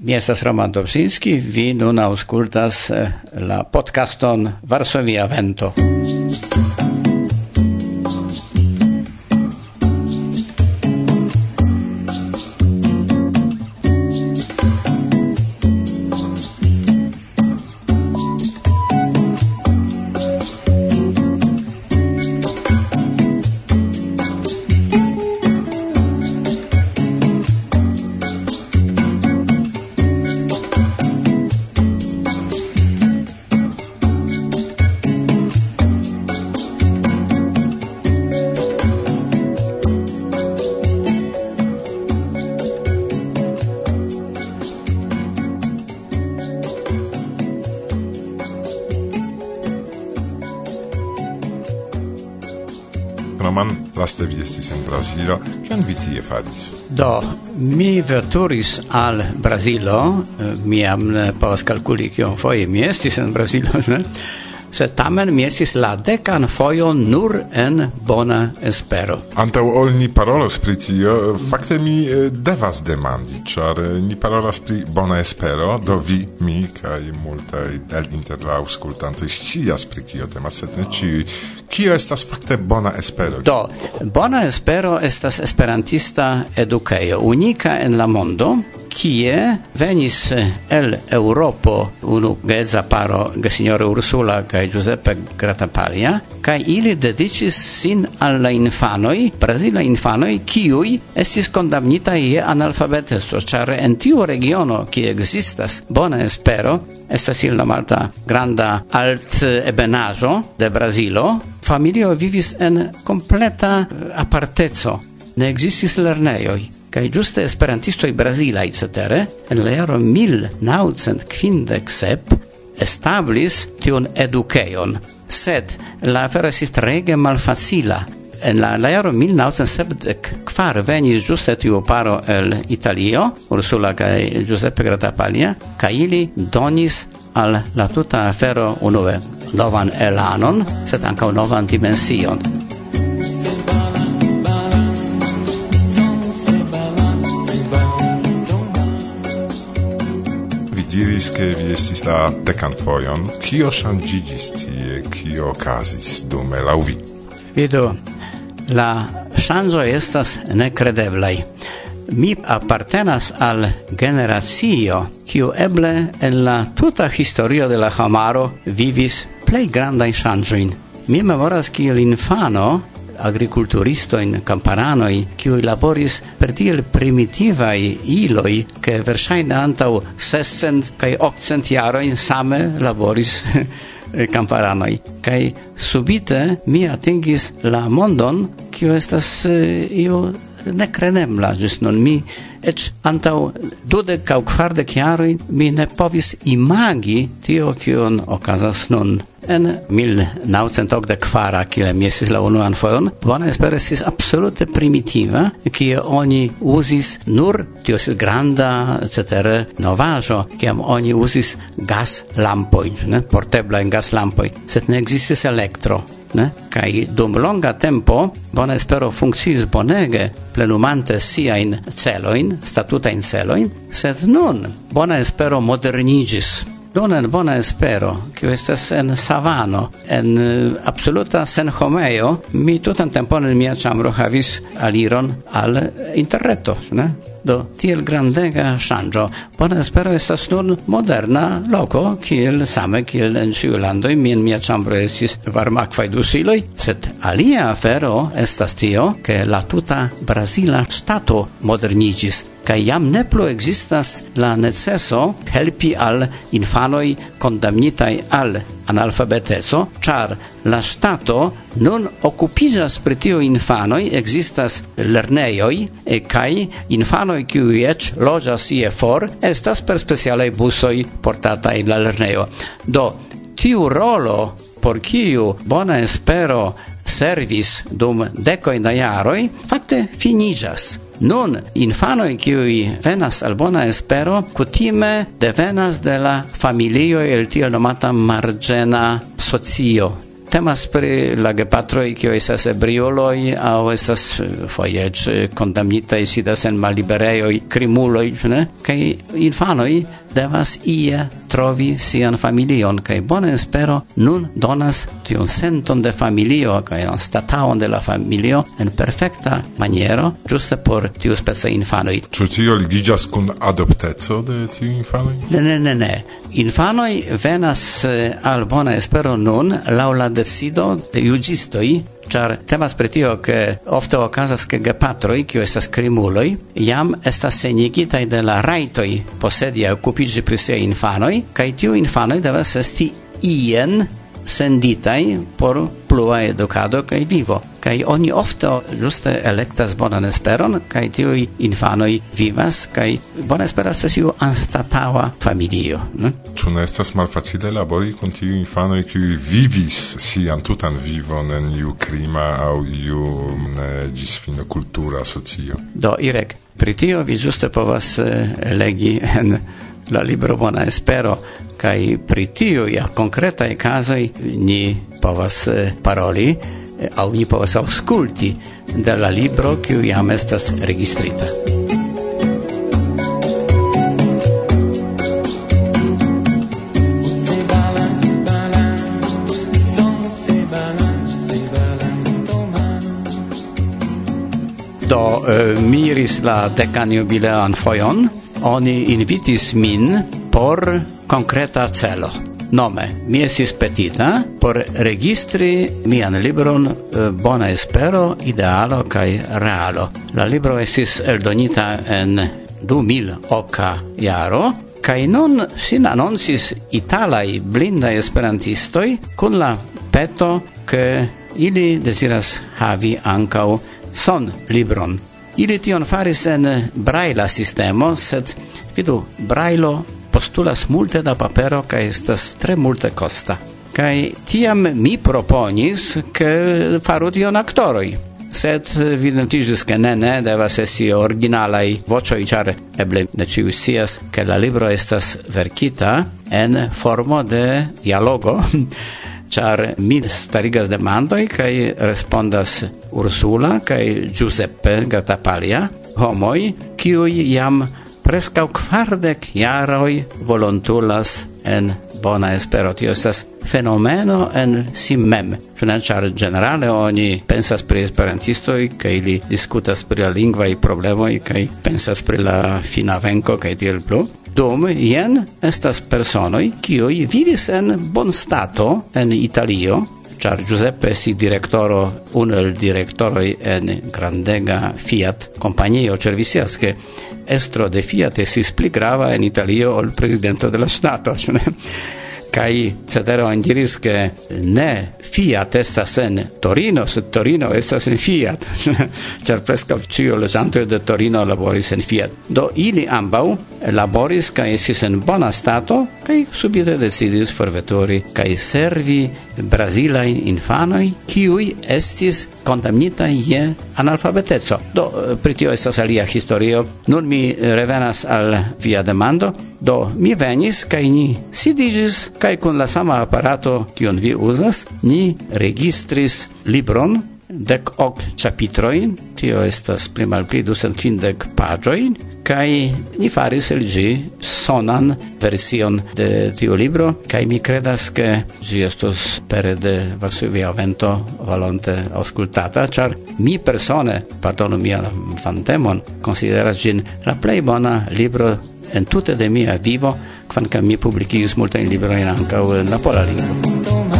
Mi estas Roman Dobsinski, vi nun aŭskultas eh, la podcaston Varsovia Vento. laste vi estis en Brazilo, kion vi tie faris? Do, mi veturis al Brazilo, eh, mi jam povas kalkuli kion foje mi estis en Brazilo, ne? se tamen mi esis la decan foion nur en bona espero. Antau ol ni parolas pri tio, fakte mi eh, devas demandi, ĉar eh, ni parolas pri bona espero, do vi, mi kaj multai el inter la aŭskultantoj scias pri kio temas, set ne ci, Kio estas fakte bona espero? Do, bona espero estas esperantista edukejo, unika en la mondo, kie venis el Europo unu geza paro gesignore Ursula kaj Giuseppe Gratapalia kaj ili dedicis sin al la infanoj brazila infanoj kiuj estis kondamnitaj je analfabeteso ĉar en tiu regiono kie ekzistas bona espero estas illa malta granda alt ebenajo de Brazilo, familio vivis en completa apartezo. Ne existis lernejoj giustesperantisto i esperantistoj i cetere en la jaro 1957 establis tion edukejon, sed la afero estis trege malfacila. En la, la jaro 1974 venis ĝuste tiu paro el Italio, Ursula kaj Giuseppe Grattapalia, kaj ili donis al la tuta afero unue novan elanon, sed ankaŭ novan dimension. diris che vi estis la decan foion. cio shangigis tie, cio casis dume lau vi? La shanzo estas necredeblai. Mi appartenas al generazio, cio eble en la tuta historio de la Hamaro vivis plei grandajn ŝanĝojn. Mi memoras kiel infano agriculturisto in camparanoi, qui laboris per tiel primitivai iloi, che versaine antau 600 kai 800 jaro in same laboris camparanoi. kai subite mi atingis la mondon, kiu estas eh, io nekrenemla, gis non mi et antau dudek kau kvarde chiaro mi ne povis imagi tio kion okazas non en 1984 kile mi estis la unuan fojon bona espero estis absolute primitiva kie oni uzis nur tio estis granda cetere novaĵo kiam oni uzis gas lampoj ne portebla en gas lampoj sed ne ekzistis elektro ne? Kai dum longa tempo bona espero funkciis bonege plenumante sia in celoin, statuta in celoin, sed nun bona espero modernigis Donen bona espero, kiu estas en savano, en uh, absoluta senhomeo, mi tutan tempon en mia ĉambro havis aliron al interreto, ne? Do, tiel grandega ŝanĝo. Bona espero estas nun moderna loko, kiel same kiel en ĉiu landoj. Mi en mia ĉambro estis varmakvaj dusiloj, sed alia afero estas tio, ke la tuta brazila ŝtato moderniĝis kai jam ne plu existas la neceso helpi al infanoi condamnitai al analfabeteco, char la stato non occupizas pri tio infanoi existas lerneioi e kai infanoi qui ec loĝas ie for estas per speciale busoi portata in la lerneo. Do tiu rolo por kiu bona espero servis dum decoi da jaroi, fakte finigas. Nun, infanoi kiui venas al bona espero, kutime devenas de la familio el tiel nomata margena socio. Temas pri la gepatroi, kio esas ebrioloi, au esas eh, foiec condamnitai sidas en malibereioi, crimuloi, ne? Kai infanoi devas ie trovi sian familion, kaj bona espero nun donas tiun senton de familio, kaj anstataon de la familio en perfecta maniero, giuste por tiu spesa infanoi. Ĉu tio ligiĝas kun adopteco de tiu infanoj? Ne, ne, ne, ne. Infanoj venas eh, al bona espero nun laŭ la decido de juĝistoj char temas pri tio ke ofte okazas ke gepatroj kiu estas krimuloj jam estas senigitaj de la rajtoj posedi okupiĝi pri siaj infanoj kaj tiu infanoj devas esti ien senditai por plua educado kaj vivo kaj oni ofte juste elektas bonan esperon kaj tiuj infanoj vivas kaj bona espera estas iu anstataŭa familio ne? Ĉu ne estas malfacile labori kun tiuj infanoj kiuj vivis sian tutan vivon en iu krima aŭ iu ĝis fino kultura socio Do Irek pri tio vi juste povas eh, legi en la libro Bona Espero, kai pri tio ja konkretaj kazoj ni povas eh, paroli, eh, au ni povas auskulti de la libro, kiu jam estas registrita. do uh, miris la dekan jubilean foion, oni invitis min por concreta celo. Nome, mi esis petita por registri mian libron eh, Bona Espero, Idealo kaj Realo. La libro esis eldonita en 2000 oca jaro, kaj non sin annonsis italai blindai esperantistoi kun la peto ke ili desiras havi ancau son libron Ili tion faris en braila sistemo, sed vidu, brailo postulas multe da papero kaj estas tre multe costa. Kaj tiam mi proponis, ke faru tion aktoroj. Sed videntiĝis, ke ne, ne, devas esti originalaj voĉoj, ĉar eble ne ĉiuj scias, ke la libro estas verkita en formo de dialogo, char mi starigas demandoi kai respondas Ursula kai Giuseppe Gatapalia homoi kiui jam prescau kvardek jaroi volontulas en bona espero. Tio estas fenomeno en si mem. Ĉar generale oni pensas pri esperantistoj kaj ili diskutas pri la lingvaj problemoj kaj pensas pri la fina venko kaj tiel plu. Dum jen estas personoi kioi vivis en bon stato en Italio, char Giuseppe si direktoro un el directoroi en grandega Fiat compagnio cervisiasche estro de Fiat esis pli grava en Italio ol presidente della Stato, cioè kai cetero en diris ke ne Fiat estas en Torino sed Torino estas en Fiat. Ĉar preskaŭ ĉiu loĝantoj de Torino laboris en Fiat. Do ili ambaŭ laboris kaj estis en bona stato kai subite decidis forvetori kai servi brazilajn infanoi kiui estis kondamnitaj je analfabeteco. Do pritio estas alia historio. Nun mi revenas al via demando. Do mi venis kai ni sidigis kai kun la sama aparato kiun vi uzas, ni registris libron dec hoc chapitroin, tio estas pli mal pli ducent findec pagioin, kai ni faris el gi sonan version de tiu libro kai mi credas ke gi estos per de Varsovia vento volonte auscultata char mi persone pardonu mia fantemon consideras gin la plei bona libro en tutte de mia vivo, quancam mi publicius multain libroin ancau en la pola lingua.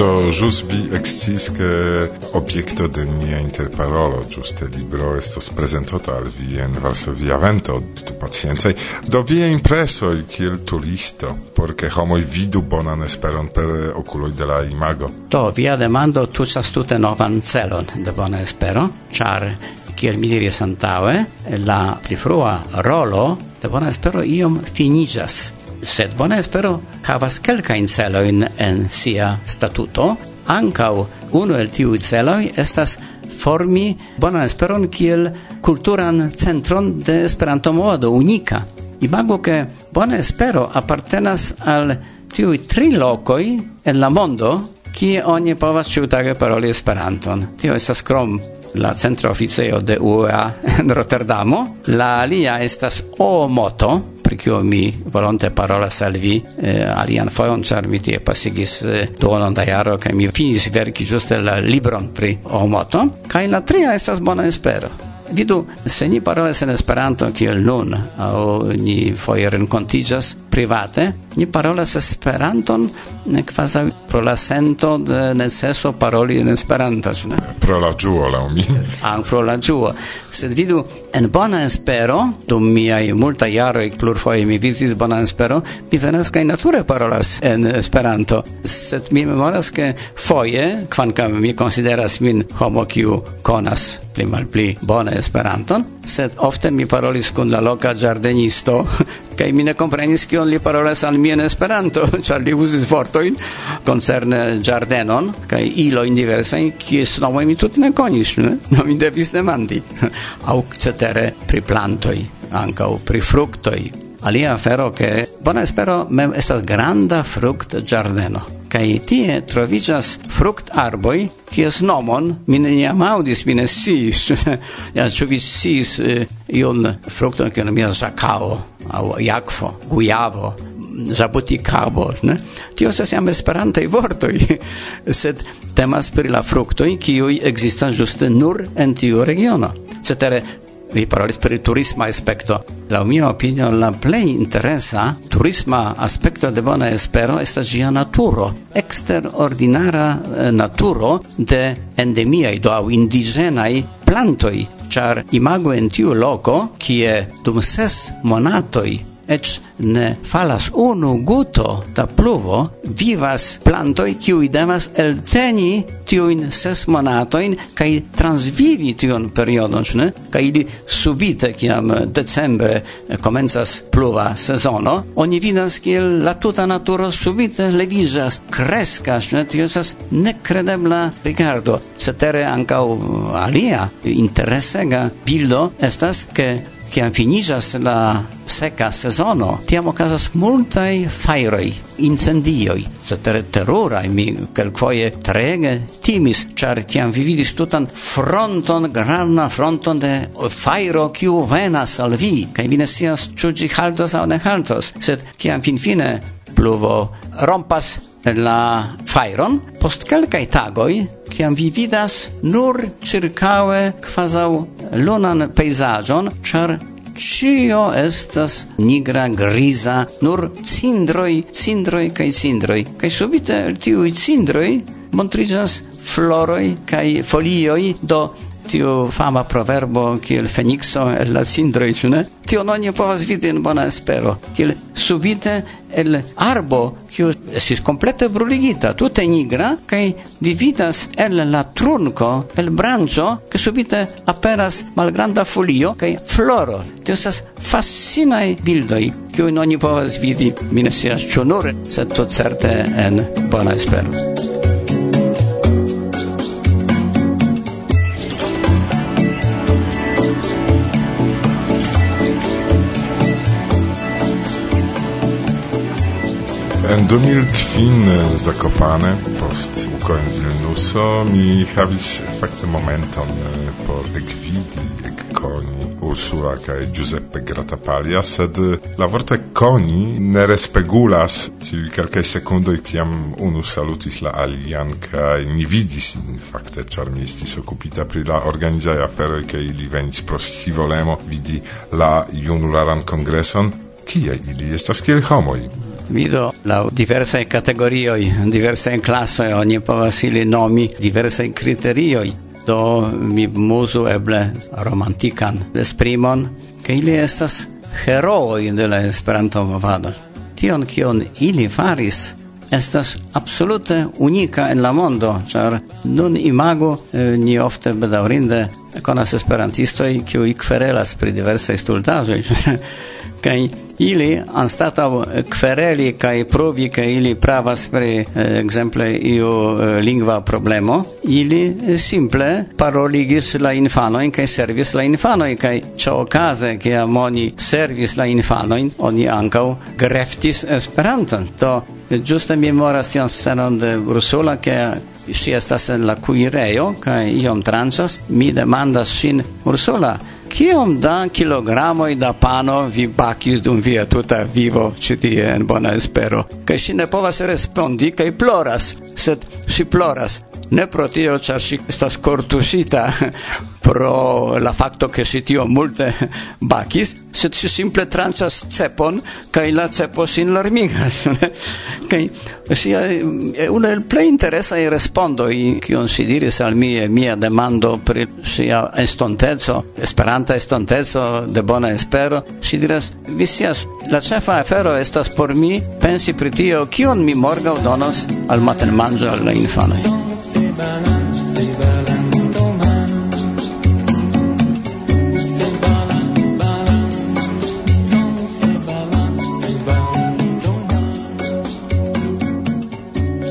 Do, jus vi excis che objecto de nia interparolo, giuste libro, estos presentota al vi en Varsovia vento, stu pacienzai, do via il kiel turisto, porque homoi vidu bonan esperon per oculoi de la imago. Do, via demando tucas tute novan celon de bona espero, char kiel mi diris antaue, la pli frua rolo de bona espero iom finigas sed bona espero havas kelkajn celojn en sia statuto ankaŭ uno el tiu celoi estas formi bonan esperon kiel kulturan centron de Esperanto modo unika. Imago ke bona espero appartenas al tiu tri lokoj en la mondo kie oni povas ĉiutage paroli Esperanton. Tio estas krom la centro oficejo de UEA en Rotterdamo. La alia estas O-moto, pri kio mi volonte parolas al vi eh, alian fojon, ĉar mi tie pasigis eh, duonon da jaro kaj mi finis verki ĝuste la libron pri homoto kaj la tria estas bona espero. Vidu, se ni parolas en Esperanto kiel nun, aŭ ni foje renkontiĝas private, ni parolas Esperanton kvazaŭ pro la sento de neceso paroli en Esperanto, ne? Pro la ĝuo, laŭ mi. Ankaŭ pro la ĝuo. Sed vidu, en Bona Espero, dum miaj multaj jaroj plurfoje mi vizitis Bona Espero, mi venas kaj nature parolas en Esperanto, sed mi memoras ke foje, kvankam mi konsideras min homo kiu konas pli malpli bone Esperanton, sed ofte mi parolis kun la loka giardenisto, kaj mi ne komprenis kion li parolas al mi en Esperanto, ĉar li uzis vortojn koncerne ĝardenon kaj ilojn diversajn, kies nomoj mi tute ne konis, ne? No mi devis demandi. Aŭ cetere pri plantoj, ankaŭ pri fruktoj. Alia afero, ke bona espero mem estas granda frukt ĝardeno kai tie trovigas frukt arboi kies nomon mi neniam aŭdis mi ne sciis ja ĉu vi sciis eh, iun frukton kiun nomiĝas ĵakao aŭ jakvo gujavo zabutikabo, ne? Tio estas jam esperantaj vortoj, sed temas pri la fruktoj kiuj ekzistas ĝuste nur en tiu regiono. Cetere vi parolis pri turisma aspekto. La mia opinio la plej interesa turisma aspekto de bona espero estas ĝia naturo, eksterordinara eh, naturo de endemiaj do aŭ indiĝenaj plantoj, Char imago en tiu loco, kie dum ses monatoi ec ne falas unu guto da pluvo, vivas plantoi kiui devas elteni tiuin ses monatoin kai transvivi tiun periodon, ne? Kai ili subite, kiam decembre komencas pluva sezono, oni vidas kiel la tuta naturo subite leviĝas, kreskas, ne? Tio esas nekredebla rigardo. Cetere ankaŭ alia interesega bildo estas ke Ciam finijas la seca sezono, tiam ocasas multae fairoi, incendioi, cetere terurae, mi quelcoie trege timis, char tiam vi vidis tutan fronton, grana fronton de fairo, kiu venas al vi, cae vi ne scias, ciu haltos au ne haltos, sed ciam fin fine pluvo rompas la fairon post kelkaj tagoj, ciam vi vidas nur circaue quasau lunan peisagion, char Cio estas nigra, griza, nur cindroi, cindroi kaj cindroi. Kaj subite tiui cindroi montriĝas floroi kaj folioj, do tiu fama proverbo kiel fenikso el la sindroj ĉu ne? Tion oni povas vidi en bona espero kiel subite el arbo kiu estis komplete bruligita tute nigra kaj dividas el la trunko el branĉo ke subite aperas malgranda folio kaj floro. Tio estas fascinaj bildoj kiujn oni povas vidi. Mi ne scias ĉu nur sed tutcerte en bona espero. en 2000 Zakopane, post uko en Vilnuso, mi havis fakte momenton por ekvidi, ekkoni Ursula kaj Giuseppe Gratapalia, sed la vorte koni ne respegulas tiuj kelkaj sekundoj, kiam unu salutis la alian kaj ni vidis nin fakte, ĉar mi estis okupita pri la organizaj aferoj kaj ili venis pro scivolemo vidi la junularan kongreson, kie ili estas kiel homoj vido la diversa categorio diversa classe, ogni povas ili nomi diversa criterio do mi muzu eble romantikan esprimon che ili estas heroi de la Esperanto movado tion kion ili faris estas absolute unika en la mondo, char nun imago eh, ni ofte bedaurinde konas esperantistoj kiuj kverelas pri diversaj stultaĵoj. Kaj ili anstata eh, kvereli kai provi ke ili pravas pri eh, ekzemple io eh, lingva problemo ili simple paroligis la infanojn kai servis la infano in kai kaj case kiam amoni servis la infanojn oni ankaŭ greftis Esperanton. To Giusta memoria tion scenon de Ursula che si estas en la kuirejo kaj iom tranĉas. Mi demandas sin Ursula kiom da kilogramoj da pano vi bakis dum via tuta vivo ĉi tie en bona espero? Kaj ŝi ne povas respondi kaj ploras sed ŝi ploras. Ne pro tio ĉar ŝi estas kortuŝita. pro la facto che si tio multe bakis, sed si simple transas cepon kai la cepo sin larmigas. kai sia è una el plej interesa i respondo i on si diris al mie, mia demando per sia estontezo, esperanta estontezo, de bona espero, si diras vi sias la cefa afero estas por mi pensi pri tio kion mi morga donos al matenmanĝo al la.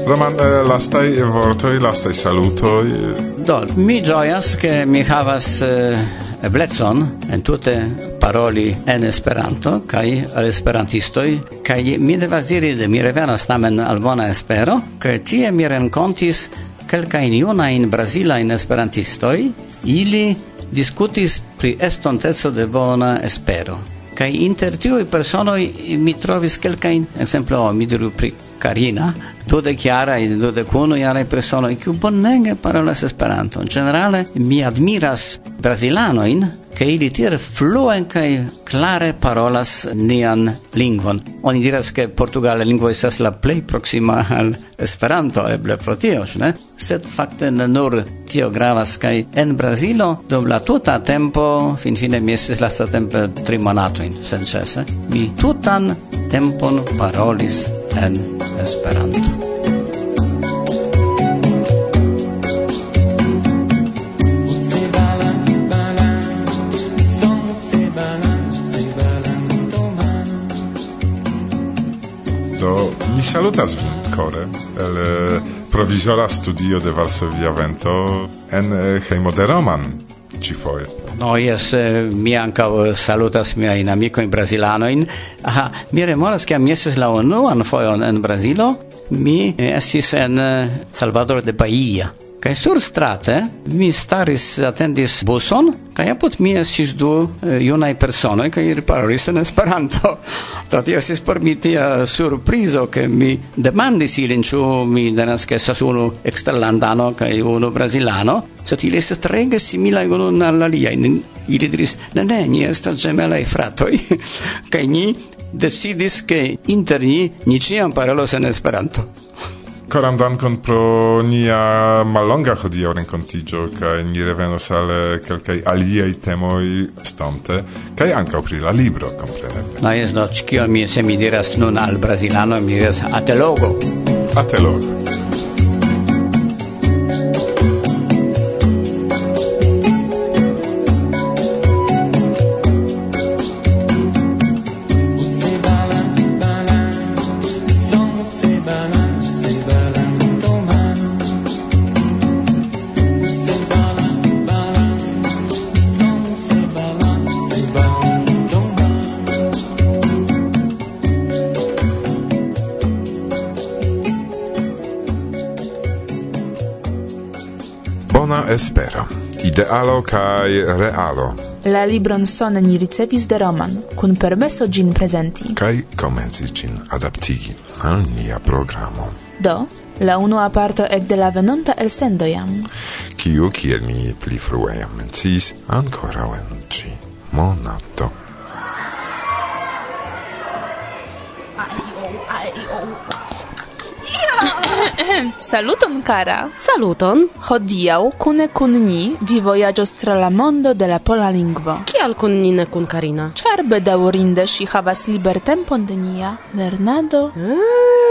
Roman, eh, lastai vortoi, lastai salutoi. Do, mi gioias che mi havas eh, eblecon entute paroli en Esperanto kai al Esperantistoi, kai mi devas diri de mi revenas tamen al bona espero ke tie mi renkontis kelkai niuna in Brazila in Esperantistoi, ili discutis pri estonteco de bona espero. Kai inter tiuj personoj mi trovis kelkajn, ekzemplo, mi diru pri carina, dudek jaraj, dudek unu jaraj personoj, kiu bonege parolas In generale mi admiras brasilano in che ili tiel fluen kai klare parolas nian lingvon. Oni diras che portugale lingvo estas la plej proxima al Esperanto, eble pro tio, ne? Sed fakte ne nur tio gravas kai en Brazilo dum la tuta tempo, finfine mi estis lastatempe tri monatojn senĉese, mi tutan tempon parolis en Esperanto. Do, mi salutas vin, Kore, el eh, provizora studio de Varsovia Vento en eh, Heimoderoman, de Roman, ci foje. No, yes, eh, mi anca eh, salutas mia in amico in Brasilano in. Aha, mi remoras che mi esses la unuan foion en Brazilo. Mi eh, estis en Salvador de Bahia. Kai sur strate mi staris atendis buson, kai apud mi estis du eh, junai personoi, kaj ili parolis en Esperanto. Do tio esis por mi tia surprizo, ke mi demandis ilin ĉu mi denas ke esas unu exterlandano, kaj unu brazilano, sed ili estas trege similai unu al aliaj. Ili diris: "Ne, ne, ni estas gemelai fratoj kaj ni decidis ke inter ni ni ĉiam parolos en Esperanto." Coram dankon pro nia mallonga hodiaŭ renkontiĝo kaj ni revenos al eh, kelkaj aliaj temoj estonte kaj ankaŭ pri la libro kompreneble. No jes no, kion mi se mi diras nun al brazilano mi diras atelogo. Atelogo. Kai Realo. La libron sone ni ricevis de Roman, kun permeso gin presenti. Kai komencis gin adaptigi al nia programo. Do, la unua parto ec de la venonta el sendo jam. Kiu, kiel mi pli frue jam mencis, ancora en ci monato. Saluton cara. Saluton. Hodiau kune kun ni vi vojaĝos tra la mondo de la pola lingvo. Kial kun ni ne kun Karina? Ĉar bedaŭrinde ŝi havas libertempon de nia lernado. Mm.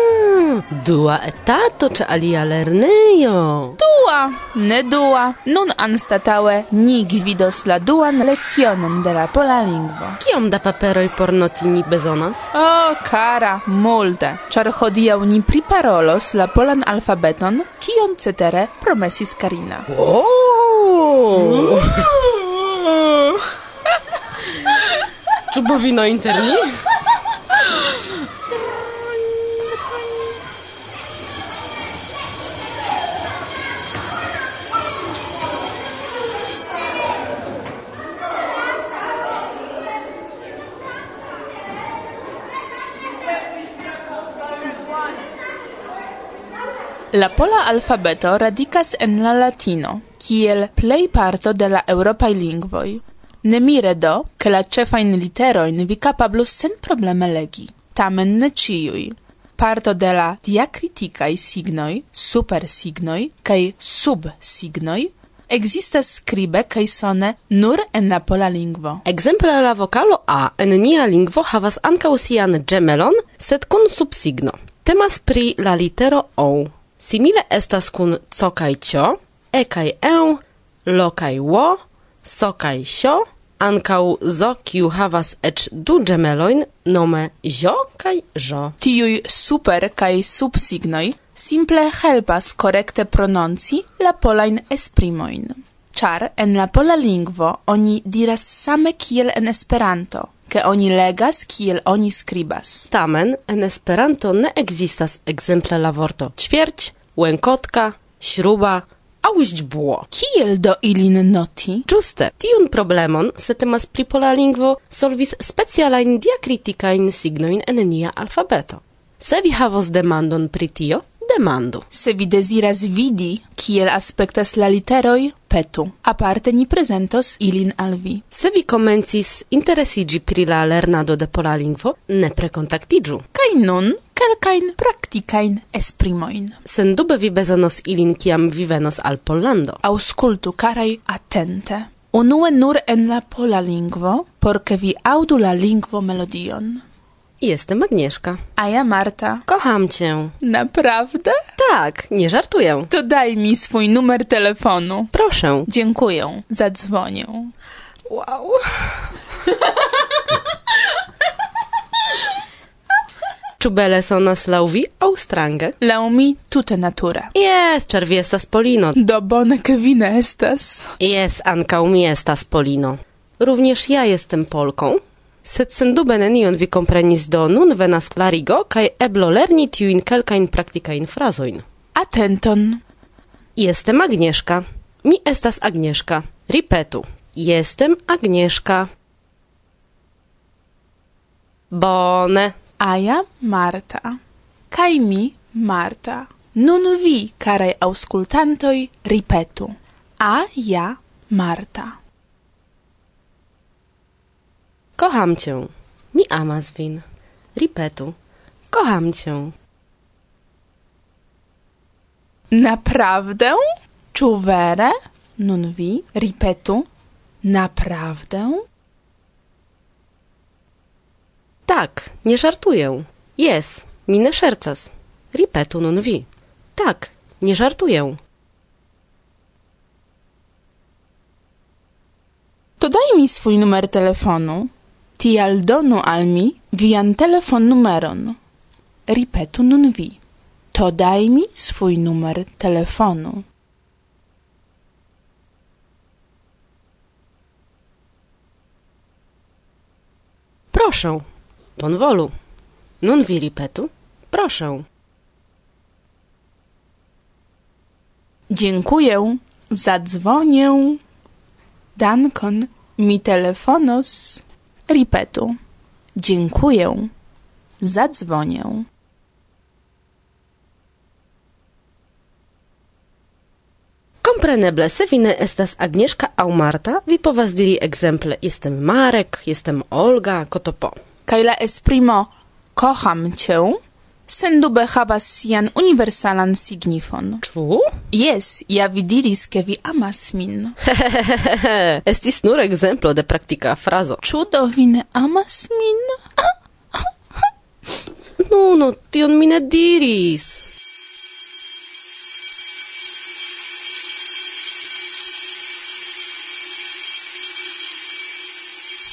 Dua etato ce alia lerneio. Dua ne dua. Nun anstataue ni gvidos la duan lecionon de la pola lingvo. Kiom da paperoj por noti ni bezonas? O, kara, multe. Ĉar hodiaŭ ni priparolos la polan alfabeton, kion cetere promesis Karina. Oh! Czy bowino interni? La pola alfabeto radicas en la latino, kiel plej parto de la eŭropaj lingvoj. Ne mire do, ke la ĉefajn literojn vi kapablus senprobleme legi, tamen ne ĉiuj. Parto de la diakritikaj signoj, supersignoj kaj subsignoj Existas scribe kaj sone nur en la pola lingvo. Ekzemple la vokalo A en nia lingvo havas ankaŭ sian ĝemelon, sed kun subsigno. Temas pri la litero O. Simile estas kun co kaj cio, e kaj eu, lo kaj wo, so kaj sio, ankau zo kiu havas ec du gemelojn nome jo kaj żo. Tiuj super kaj subsignoj simple helpas korekte prononci la polajn esprimojn. Czar en la pola lingvo oni diras same kiel en Esperanto – ke oni legas kiel oni skribas. Tamen en Esperanto ne ekzistas ekzemple la vorto ćwierć, łękotka, śruba aŭ źdźbło. Kiel do ilin noti? Ĝuste, tiun problemon, se temas pri pola lingvo, solvis specialajn diakritikajn signojn en nia alfabeto. Se vi havos demandon pri tio, demando. Se vi desiras vidi kiel aspektas la literoj, petu. Aparte ni presentos ilin al vi. Se vi komencis interesiĝi pri la lernado de pola lingvo, ne prekontaktiĝu. Kaj nun kelkajn praktikajn esprimojn. Sendube vi bezonos ilin kiam vi venos al Pollando. Aŭskultu, karaj, atente. Unue nur en la pola lingvo, por ke vi aŭdu la lingvo melodion. Jestem Agnieszka. A ja Marta. Kocham cię. Naprawdę? Tak, nie żartuję. To daj mi swój numer telefonu. Proszę. Dziękuję. Zadzwonię. Wow. Czubele są nas lauwi austrangę. Laumi tute natura. Jest czerwiestas polino. Dobone kevina estas. Jest ankaumi estas polino. Również ja jestem Polką, Sed sendube nenion vi komprenis do nun venas klarigo kaj eblo lerni tiujn kelkajn praktikajn frazojn. Atenton! Jestem Agnieszka. Mi estas Agnieszka. Ripetu. Jestem Agnieszka. Bone. Aja Marta. Kaj mi Marta. Nun vi, karaj auscultantoj, ripetu. Aja Marta. Kocham cię. Mi amas vin. Ripetu. Kocham cię. Naprawdę? Ĉu vere? Nun vi, ripetu. Naprawdę? Tak, nie żartuję. Jes, mi ne szercas. Ripetu nun vi. Tak, nie żartuję. To daj mi swój numer telefonu. Tial donu al mi vian telefon numeron. Ripetu nun vi. To daj mi swój numer telefonu. Proszę. Bonvolu. Nun vi ripetu. Proszę. Dziękuję. Zadzwonię. Dankon. Mi telefonos. Ripetu. Dziękuję. Zadzwonię. Kompreneble, se estas Agnieszka aŭ Marta, vi povas diri ekzemple jestem Marek, jestem Olga, kotopo. Kaj la esprimo kocham cię sendube havas sian universalan signifon. Ĉu? Jes, ja vi diris, ke vi amas min. Estis nur ekzemplo de praktika frazo. Ĉu do vi ne amas min? Ah, ah, ah. no, no, tion mi ne diris.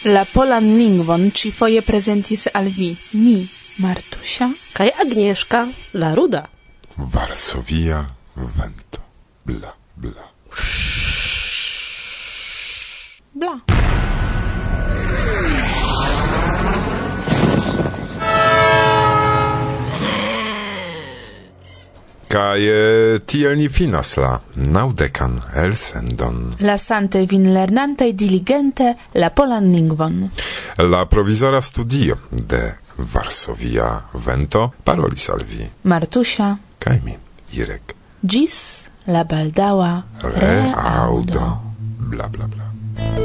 La polan lingvon ci foje prezentis al vi, mi, Martusia kaj Agnieszka la ruda. Varsovia vento. Bla, bla. Bla. Kaj e, tiel ni finas la naŭdekan elsendon. Lasante vin lernantaj diligente la polan lingvon. La provizora studio de Varsovia vento parolis al vi. Martusia. Kaj mi, Irek. Gis la baldaŭa reaŭdo. Re bla bla bla.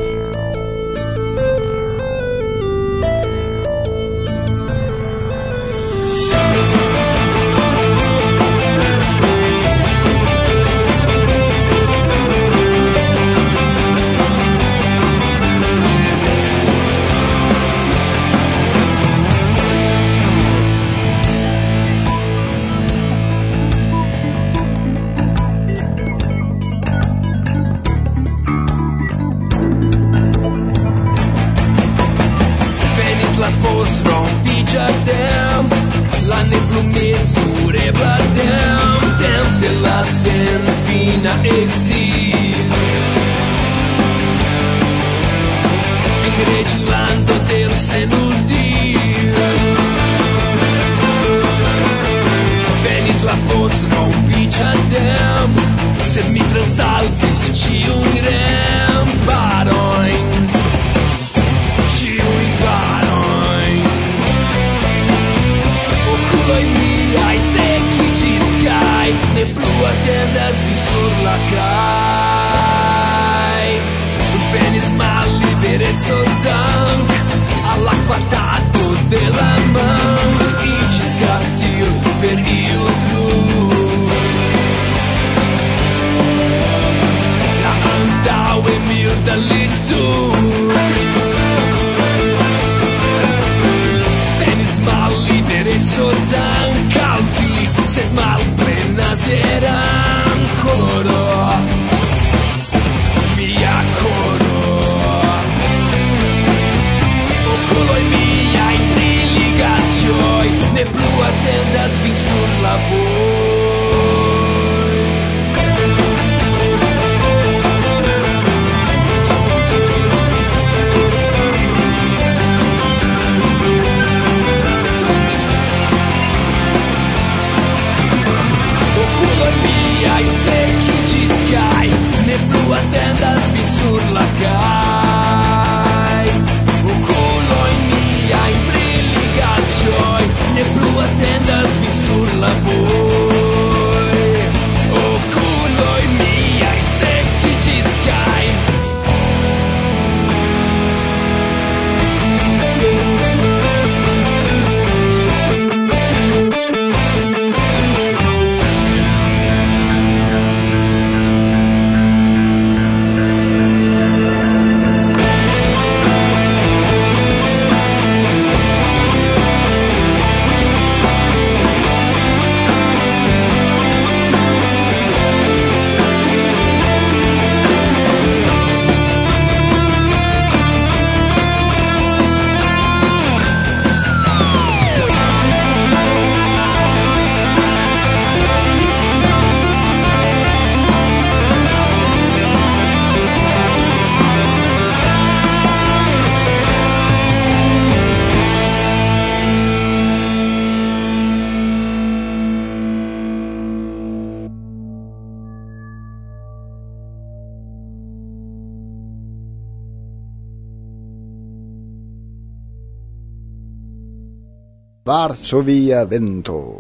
just before Varsovia vento.